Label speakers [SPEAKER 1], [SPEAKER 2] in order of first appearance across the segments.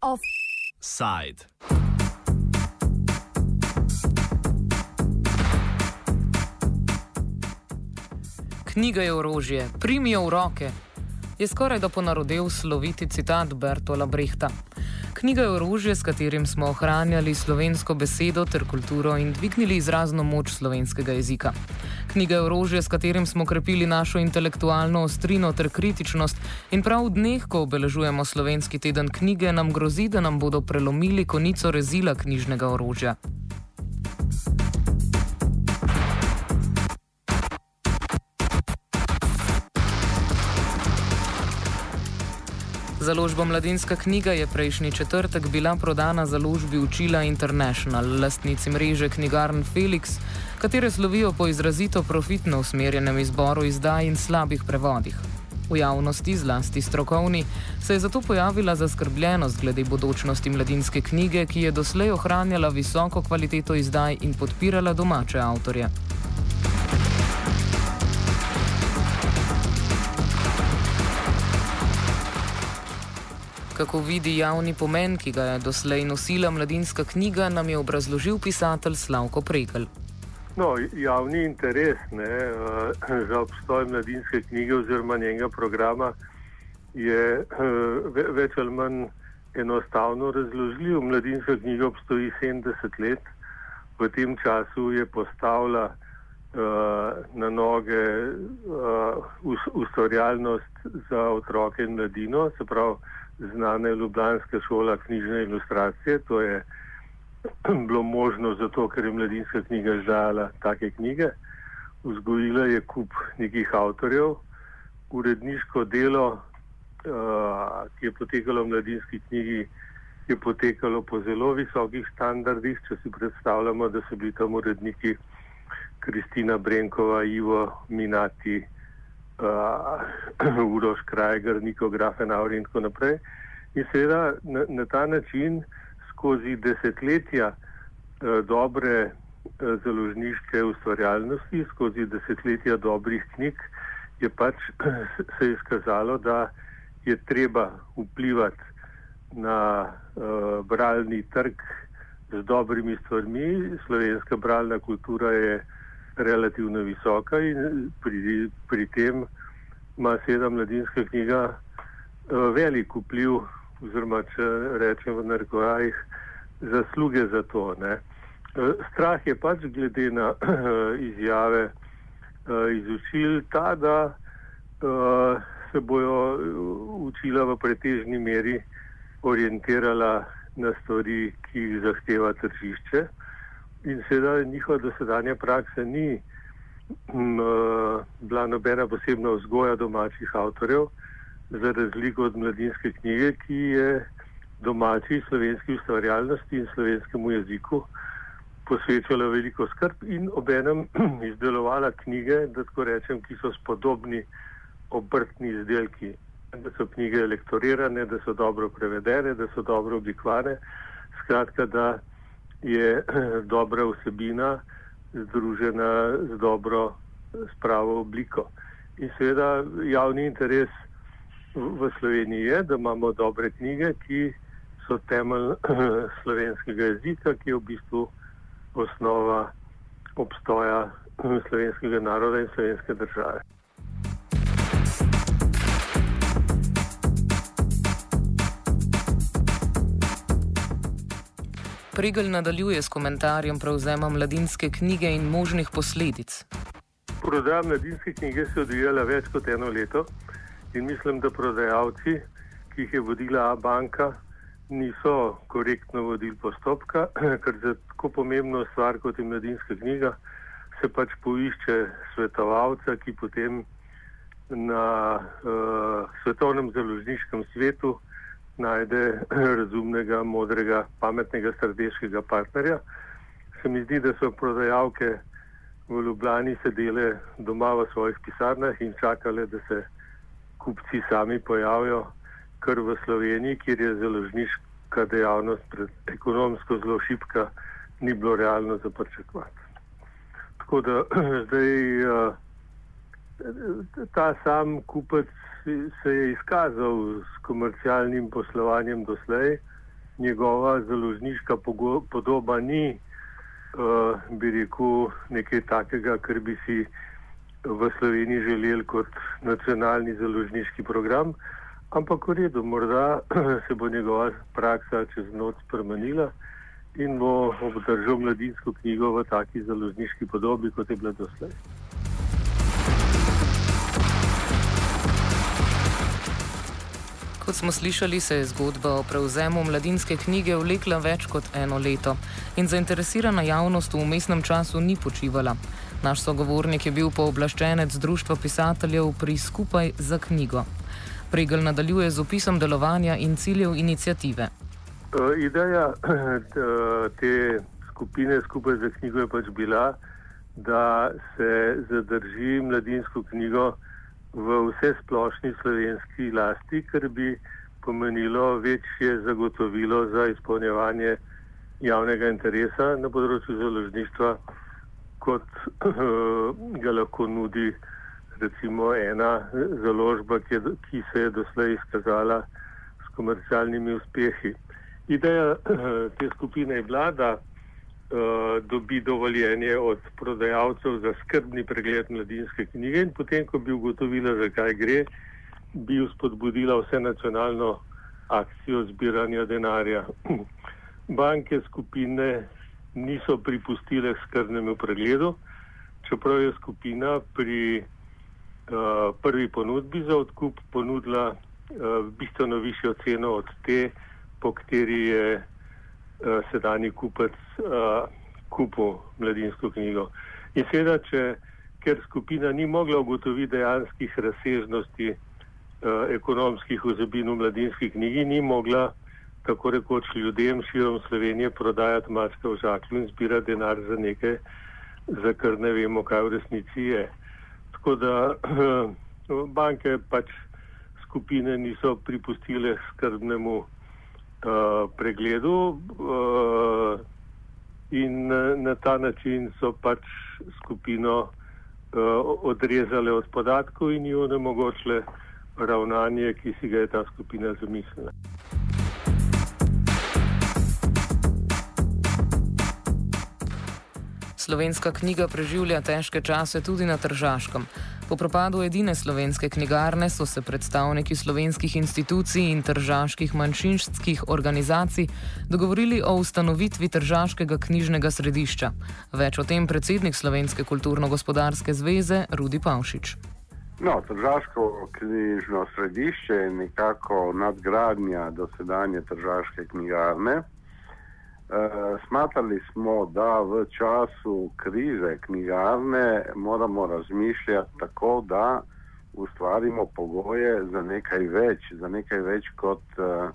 [SPEAKER 1] Offside. Knjiga je orožje, primijo v roke. Je skoraj da ponarodil sloviti citat Bertola Brehta. Knjiga je orožje, s katerim smo ohranjali slovensko besedo ter kulturo in dvignili izrazno moč slovenskega jezika. Knjiga je orožje, s katerim smo krepili našo intelektualno ostrino ter kritičnost in prav v dneh, ko obeležujemo slovenski teden knjige, nam grozi, da nam bodo prelomili konico rezila knjižnega orožja. Založba Mladinska knjiga je prejšnji četrtek bila prodana založbi Učila International, lastnici mreže knjigarn Felix, katere slovijo po izrazito profitno usmerjenem izboru izdaj in slabih prevodih. V javnosti, zlasti strokovni, se je zato pojavila zaskrbljenost glede bodočnosti mladinske knjige, ki je doslej ohranjala visoko kvaliteto izdaj in podpirala domače avtorje. Kako vidi javni pomen, ki ga je doslej nosila mladinska knjiga, nam je obrazložil pisatelj Slavko Pregel.
[SPEAKER 2] No, javni interes ne, uh, za obstoj mladinske knjige oziroma njenega programa je uh, več ali manj enostavno razložljiv. Mladinska knjiga obstoji 70 let, v tem času je postavila uh, na noge ustvarjalnost za otroke in mladino, se pravi, znana je Ljubljanska šola knjižne ilustracije. To je bilo možno zato, ker je mladinska knjiga žala take knjige. Vzgojila je kup nekih avtorjev, uredniško delo, uh, ki je potekalo v mladinski knjigi, je potekalo po zelo visokih standardih. Če si predstavljamo, da so bili tam uredniki Kristina Brenkova, Ivo Minati, uh, Uroš Krajger, Niko Grafenauer in tako naprej. In seveda na, na ta način skozi desetletja uh, dobre uh, založniške ustvarjalnosti, skozi desetletja dobrih knjig, je pač se izkazalo, da je treba vplivati na uh, bralni trg z dobrimi stvarmi. Slovenska bralna kultura je relativno visoka in pri, pri tem ima sedem mladinska knjiga uh, velik vpliv, oziroma če rečem v narekovajih, zasluge za to. Ne. Uh, strah je pač glede na izjave iz učil ta, da se bojo učila v pretežni meri orientirala na stvari, ki jih zahteva tržišče in seveda njihova dosedanja praksa ni m, uh, bila nobena posebna vzgoja domačih avtorjev, za razliko od mladinske knjige, ki je domači slovenski ustvarjalnosti in slovenskemu jeziku posvečala veliko skrb in obenem izdelovala knjige, da tako rečem, ki so spodobni obrtni izdelki. Da so knjige lektorirane, da so dobro prevedene, da so dobro oblikovane. Skratka, da je dobra vsebina združena z dobro, s pravo obliko. In seveda javni interes v Sloveniji je, da imamo dobre knjige, ki so temelj slovenskega jezika, ki je v bistvu osnova obstoja slovenskega naroda in slovenske države.
[SPEAKER 1] Prigel nadaljuje s komentarjem prevzema mladinske knjige in možnih posledic.
[SPEAKER 2] Prodaja mladinske knjige se je odvijala več kot eno leto in mislim, da prodajalci, ki jih je vodila A banka, niso korektno vodili postopka, ker za tako pomembno stvar kot je mladinska knjiga se pač poišče svetovalca, ki potem na uh, svetovnem založniškem svetu najde razumnega, modrega, pametnega, strateškega partnerja. Se mi zdi, da so prodajalke v Ljubljani sedele doma v svojih pisarnah in čakale, da se kupci sami pojavijo, kar v Sloveniji, kjer je založniška dejavnost ekonomsko zelo šipka, ni bilo realno zaprčakovati. tako da zdaj uh, ta sam kupec se je izkazal s komercialnim poslovanjem doslej. Njegova založniška podoba ni, uh, bi rekel, nekaj takega, kar bi si v Sloveniji želeli kot nacionalni založniški program. Ampak v redu, morda se bo njegova praksa čez noč spremenila in bo obdržal mladinsko knjigo v taki založniški podobi, kot je bila doslej.
[SPEAKER 1] Kot smo slišali, se je zgodba o prevzemu mladinske knjige vlekla več kot eno leto in zainteresirana javnost v umestnem času ni počivala. Naš sogovornik je bil pooblaščenec Društva pisateljev pri Skupaj za knjigo. Pregel nadaljuje z opisom delovanja in ciljev inicijative.
[SPEAKER 2] Uh, ideja te skupine skupaj za knjigo je pač bila, da se zadrži mladinsko knjigo v vse splošni slovenski lasti, kar bi pomenilo večje zagotovilo za izpolnjevanje javnega interesa na področju založništva, kot ga lahko nudi recimo ena založba, ki, ki se je doslej izkazala s komercialnimi uspehi. Ideja te skupine je bila, da uh, dobi dovoljenje od prodajalcev za skrbni pregled mladinske knjige in potem, ko bi ugotovila, zakaj gre, bi vzpodbudila vse nacionalno akcijo zbiranja denarja. Banke skupine niso pripustile skrbnemu pregledu, čeprav je skupina pri uh, prvi ponudbi za odkup ponudila uh, bistveno višjo ceno od te, po kateri je uh, sedajni kupec uh, kupil mladinsko knjigo. In seveda, če, ker skupina ni mogla ugotoviti dejanskih razsežnosti uh, ekonomskih vsebin v mladinski knjigi, ni mogla tako rekoč ljudem širom Slovenije prodajati mačka v žaklju in zbirati denar za nekaj, za kar ne vemo, kaj v resnici je. Tako da uh, banke pač skupine niso pripustile skrbnemu uh, pregledu uh, in na ta način so pač skupino uh, odrezale od podatkov in jo onemogočile ravnanje, ki si ga je ta skupina zamislila.
[SPEAKER 1] Slovenska knjiga preživlja težke čase tudi na Tržaškem. Po propadu edine slovenske knjigarne so se predstavniki slovenskih institucij in tržaških manjšinskih organizacij dogovorili o ustanovitvi Tržaškega knjižnega središča. Več o tem predsednik Slovenske kulturno-gospodarske zveze Rudi Pavšič.
[SPEAKER 3] No, Tržaško knjižno središče je nekako nadgradnja dosedanje Tržaške knjigarne. Uh, smatrali smo, da v času krize knjigarne moramo razmišljati tako, da ustvarimo pogoje za nekaj več, za nekaj več kot uh,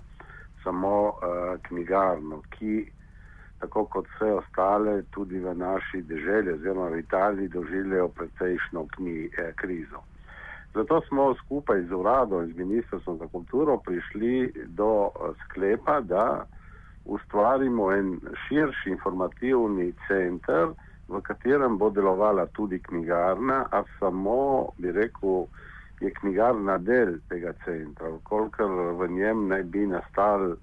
[SPEAKER 3] samo uh, knjigarno, ki tako kot vse ostale tudi v naši deželi oziroma v Italiji doživljajo precejšno eh, krizo. Zato smo skupaj z uradom in z Ministrstvom za kulturo prišli do sklepa, da ustvarimo en širši informativni center, v katerem bo delovala tudi knjigarna, a samo, bi rekel, je knjigarna del tega centra. Kolikor v njem naj bi nastal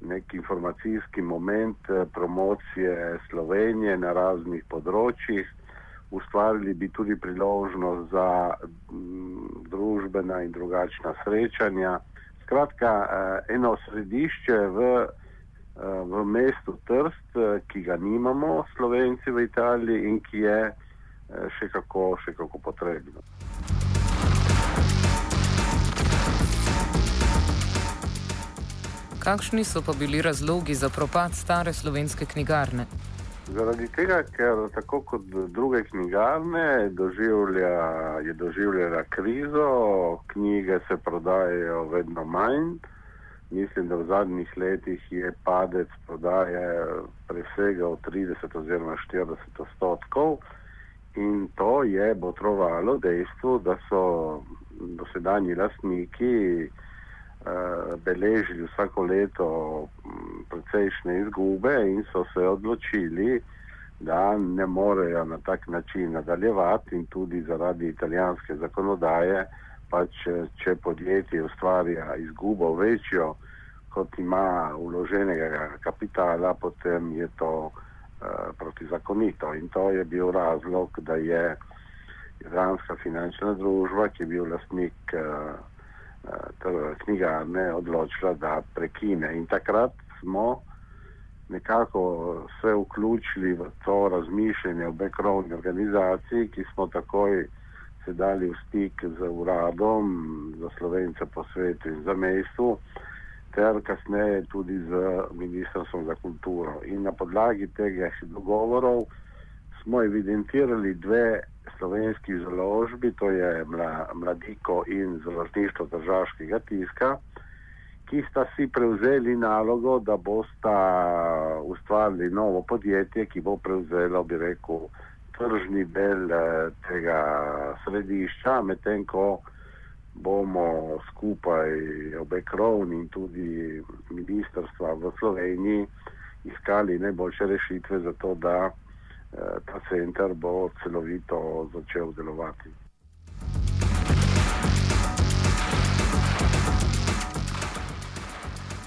[SPEAKER 3] nek informacijski moment eh, promocije Slovenije na raznih področjih, ustvarili bi tudi priložnost za mm, družbena in drugačna srečanja. Skratka, eh, eno središče v v mestu Trst, eh, ki ga nimamo, slovenci v Italiji in ki je eh, še kako, še kako potrebno.
[SPEAKER 1] Kakšni so pa bili razlogi za propad stare slovenske knjigarne?
[SPEAKER 3] Zaradi tega, ker tako kot druge knjigarne doživlja, je doživljala krizo, knjige se prodajajo vedno manj. Mislim, da v zadnjih letih je padec prodaje presegal 30 oziroma 40 odstotkov. In to je botrovalo dejstvu, da so dosedanji lastniki uh, beležili vsako leto precejšnje izgube in so se odločili da ne morejo na tak način nadaljevati in tudi zaradi italijanske zakonodaje, pač če podjetje ustvarja izgubo večjo, kot ima uloženega kapitala, potem je to uh, protizakonito. In to je bil razlog, da je Iranska finančna družba, ki je bil lastnik uh, uh, knjigarne, odločila, da prekine. In takrat smo nekako se vključili v to razmišljanje v background organizaciji, ki smo takoj se dali v stik z uradom za slovence po svetu in za mestu ter kasneje tudi z Ministrstvom za kulturo. In na podlagi tega dogovorov smo evidentirali dve slovenski založbi, to je Mladiko in Založništvo državskega tiska, ki sta si prevzeli nalogo, da bosta ustvarili novo podjetje, ki bo prevzelo, bi rekel, tržni del eh, tega središča, medtem ko bomo skupaj obe krovni in tudi ministrstva v Sloveniji iskali najboljše rešitve za to, da eh, ta center bo celovito začel delovati.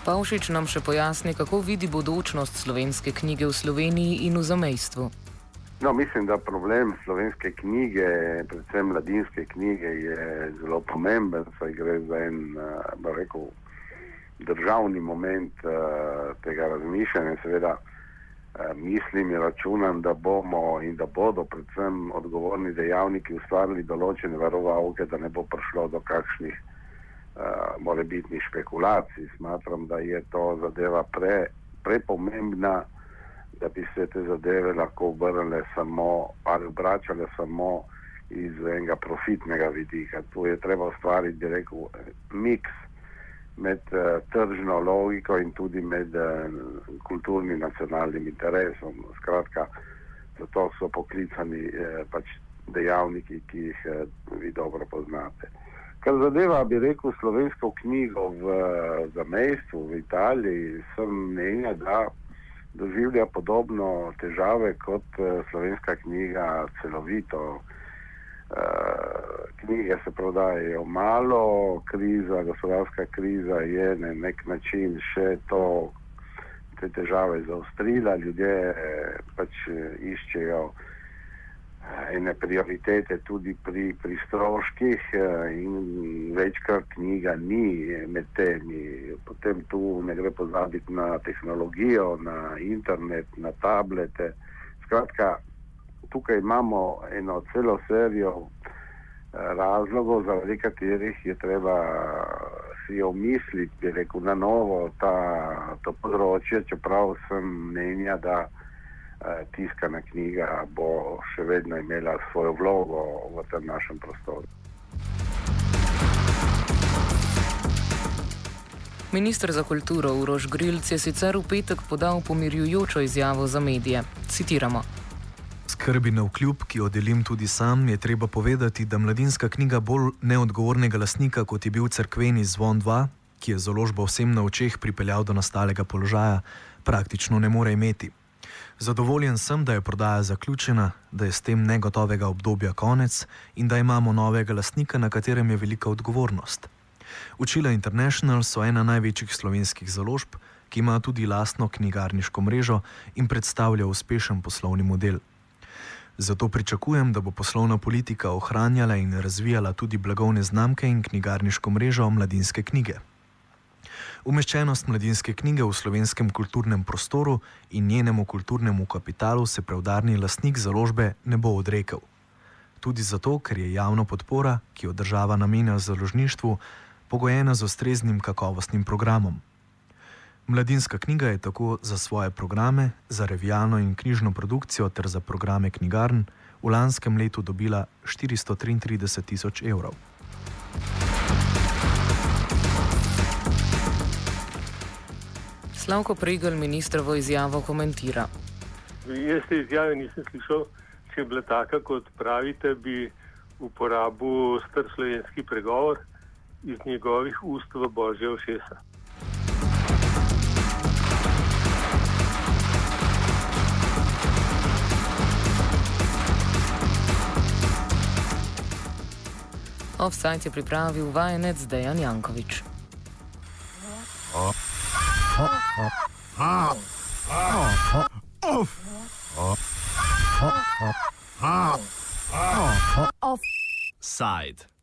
[SPEAKER 1] Pavšič nam še pojasni, kako vidi bodočnost slovenske knjige v Sloveniji in v zamejstvu.
[SPEAKER 3] No, mislim, da problem slovenske knjige, predvsem mladinske knjige, je zelo pomemben, saj gre za en, eh, rekel, državni moment uh, tega razmišljanja. Seveda uh, mislim in računam, da bomo in da bodo predvsem odgovorni dejavniki ustvarili določene varovalke, da ne bo prišlo do kakšnih uh, morebitnih špekulacij. Smatram, da je to zadeva pre, prepomembna da bi se te zadeve lahko obrnile samo ali obračale samo iz enega profitnega vidika. Tu je treba ustvariti, bi rekel, miks med uh, tržno logiko in tudi med uh, kulturnim nacionalnim interesom. Skratka, zato so poklicani uh, pač dejavniki, ki jih uh, vi dobro poznate. Kar zadeva, bi rekel, slovensko knjigo v zamestju v Italiji, sem mnenja, da doživlja podobno težave kot uh, slovenska knjiga, celovito. Uh, knjige se prodajajo malo, kriza, gospodarska kriza je na nek način še to, te težave zaostrila, ljudje eh, pač iščejo uh, ene prioritete tudi pri, pri stroških eh, in večkrat knjiga ni med temi. Potem tu ne gre pozabiti na tehnologijo, na internet, na tablete. Skratka, tukaj imamo eno celo serijo eh, razlogov, zaradi katerih je treba si omisliti, bi rekel, na novo ta, to področje, čeprav sem mnenja, da Eh, tiskana knjiga bo še vedno imela svojo vlogo v tem našem prostoru.
[SPEAKER 1] Ministr za kulturo Urož Grilc je sicer v petek podal pomirjujočo izjavo za medije. Citiramo.
[SPEAKER 4] Skrbi na vkljub, ki jo delim tudi sam, je treba povedati, da mladinska knjiga bolj neodgovornega lasnika, kot je bil crkveni Zvon 2, ki je založbo vsem na očeh pripeljal do nastalega položaja, praktično ne more imeti. Zadovoljen sem, da je prodaja zaključena, da je s tem negotovega obdobja konec in da imamo novega lastnika, na katerem je velika odgovornost. Učila International so ena največjih slovenskih založb, ki ima tudi lastno knjigarniško mrežo in predstavlja uspešen poslovni model. Zato pričakujem, da bo poslovna politika ohranjala in razvijala tudi blagovne znamke in knjigarniško mrežo mladinske knjige. Umeščenost mladinske knjige v slovenskem kulturnem prostoru in njenemu kulturnemu kapitalu se preudarni lastnik založbe ne bo odrekel. Tudi zato, ker je javna podpora, ki jo država namenja založništvu, pogojena z ustreznim kakovostnim programom. Mladinska knjiga je tako za svoje programe, za revijalno in knjižno produkcijo ter za programe knjigarn v lanskem letu dobila 433 tisoč evrov.
[SPEAKER 1] Slavko Pregel ministrovo izjavo komentira.
[SPEAKER 2] Jaz te izjave nisem slišal. Če je bila taka, kot pravite, bi uporabil star slovenski pregovor iz njegovih ust v božje ošesa.
[SPEAKER 1] Offside je pripravil vajenec Dejan Jankovič. Oh.
[SPEAKER 5] Offside.